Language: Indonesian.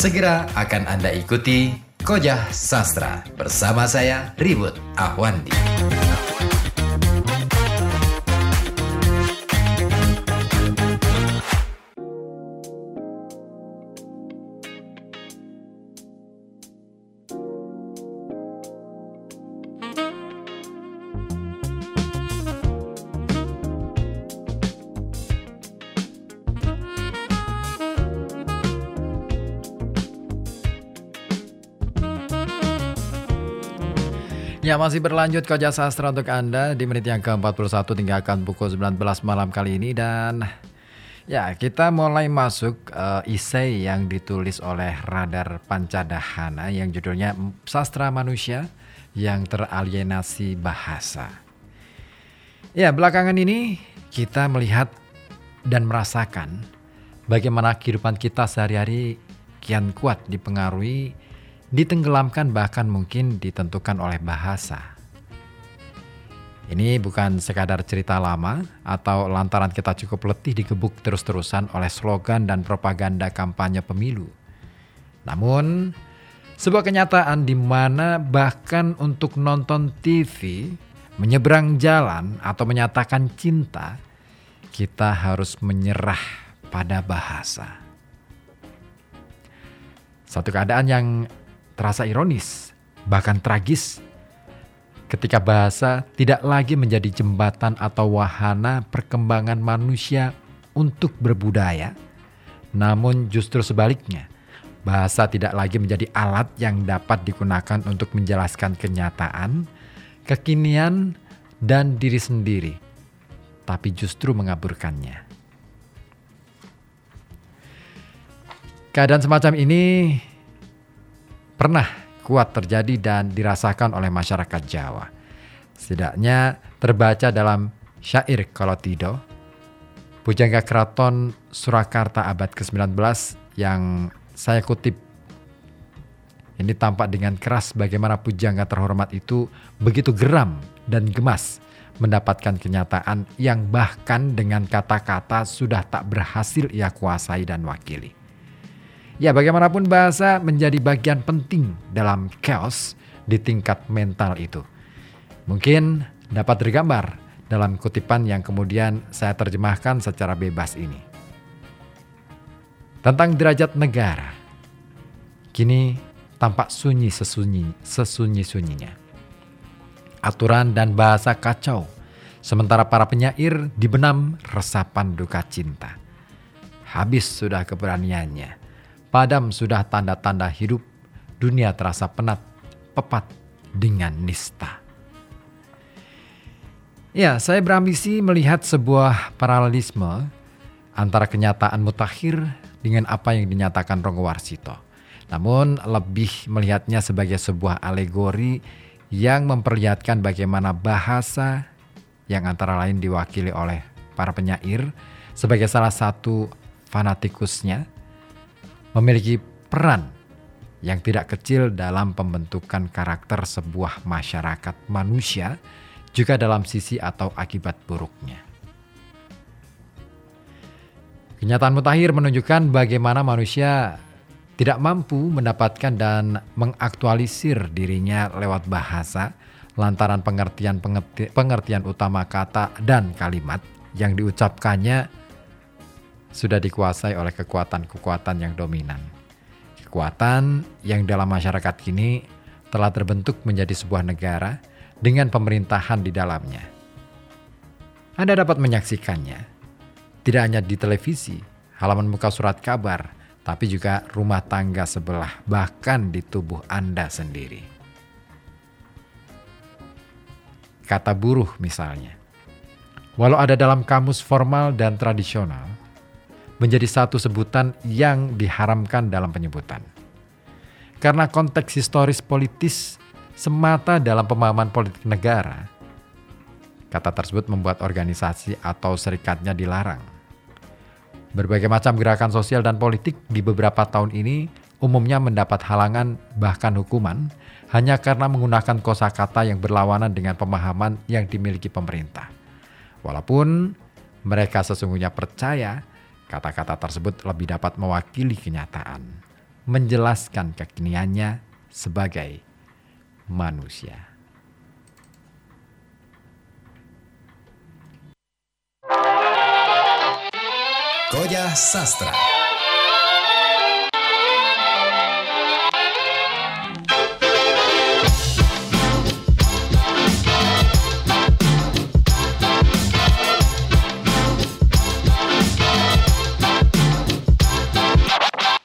Segera akan Anda ikuti Kojah Sastra bersama saya Ribut Ahwandi. Ya masih berlanjut Koja Sastra untuk Anda di menit yang ke-41 tinggalkan pukul 19 malam kali ini dan ya kita mulai masuk uh, isai yang ditulis oleh Radar Pancadahana yang judulnya Sastra Manusia yang teralienasi bahasa. Ya belakangan ini kita melihat dan merasakan bagaimana kehidupan kita sehari-hari kian kuat dipengaruhi ditenggelamkan bahkan mungkin ditentukan oleh bahasa. Ini bukan sekadar cerita lama atau lantaran kita cukup letih digebuk terus-terusan oleh slogan dan propaganda kampanye pemilu. Namun, sebuah kenyataan di mana bahkan untuk nonton TV, menyeberang jalan atau menyatakan cinta, kita harus menyerah pada bahasa. Satu keadaan yang terasa ironis, bahkan tragis ketika bahasa tidak lagi menjadi jembatan atau wahana perkembangan manusia untuk berbudaya, namun justru sebaliknya, bahasa tidak lagi menjadi alat yang dapat digunakan untuk menjelaskan kenyataan, kekinian, dan diri sendiri, tapi justru mengaburkannya. Keadaan semacam ini pernah kuat terjadi dan dirasakan oleh masyarakat Jawa. Setidaknya terbaca dalam syair kalau tidak, Pujangga Keraton Surakarta abad ke-19 yang saya kutip. Ini tampak dengan keras bagaimana pujangga terhormat itu begitu geram dan gemas mendapatkan kenyataan yang bahkan dengan kata-kata sudah tak berhasil ia kuasai dan wakili. Ya bagaimanapun bahasa menjadi bagian penting dalam chaos di tingkat mental itu. Mungkin dapat tergambar dalam kutipan yang kemudian saya terjemahkan secara bebas ini. Tentang derajat negara, kini tampak sunyi sesunyi, sesunyi-sunyinya. Aturan dan bahasa kacau, sementara para penyair dibenam resapan duka cinta. Habis sudah keberaniannya Padam sudah tanda-tanda hidup, dunia terasa penat, pepat dengan nista. Ya, saya berambisi melihat sebuah paralelisme antara kenyataan mutakhir dengan apa yang dinyatakan Ronggo Warsito. Namun lebih melihatnya sebagai sebuah alegori yang memperlihatkan bagaimana bahasa yang antara lain diwakili oleh para penyair sebagai salah satu fanatikusnya memiliki peran yang tidak kecil dalam pembentukan karakter sebuah masyarakat manusia, juga dalam sisi atau akibat buruknya. Kenyataan mutakhir menunjukkan bagaimana manusia tidak mampu mendapatkan dan mengaktualisir dirinya lewat bahasa lantaran pengertian pengertian utama kata dan kalimat yang diucapkannya sudah dikuasai oleh kekuatan-kekuatan yang dominan. Kekuatan yang dalam masyarakat kini telah terbentuk menjadi sebuah negara dengan pemerintahan di dalamnya. Anda dapat menyaksikannya tidak hanya di televisi, halaman muka surat kabar, tapi juga rumah tangga sebelah, bahkan di tubuh Anda sendiri. Kata buruh misalnya. Walau ada dalam kamus formal dan tradisional, menjadi satu sebutan yang diharamkan dalam penyebutan. Karena konteks historis politis semata dalam pemahaman politik negara, kata tersebut membuat organisasi atau serikatnya dilarang. Berbagai macam gerakan sosial dan politik di beberapa tahun ini umumnya mendapat halangan bahkan hukuman hanya karena menggunakan kosakata yang berlawanan dengan pemahaman yang dimiliki pemerintah. Walaupun mereka sesungguhnya percaya Kata-kata tersebut lebih dapat mewakili kenyataan. menjelaskan kekiniannya sebagai manusia. Koja Sastra.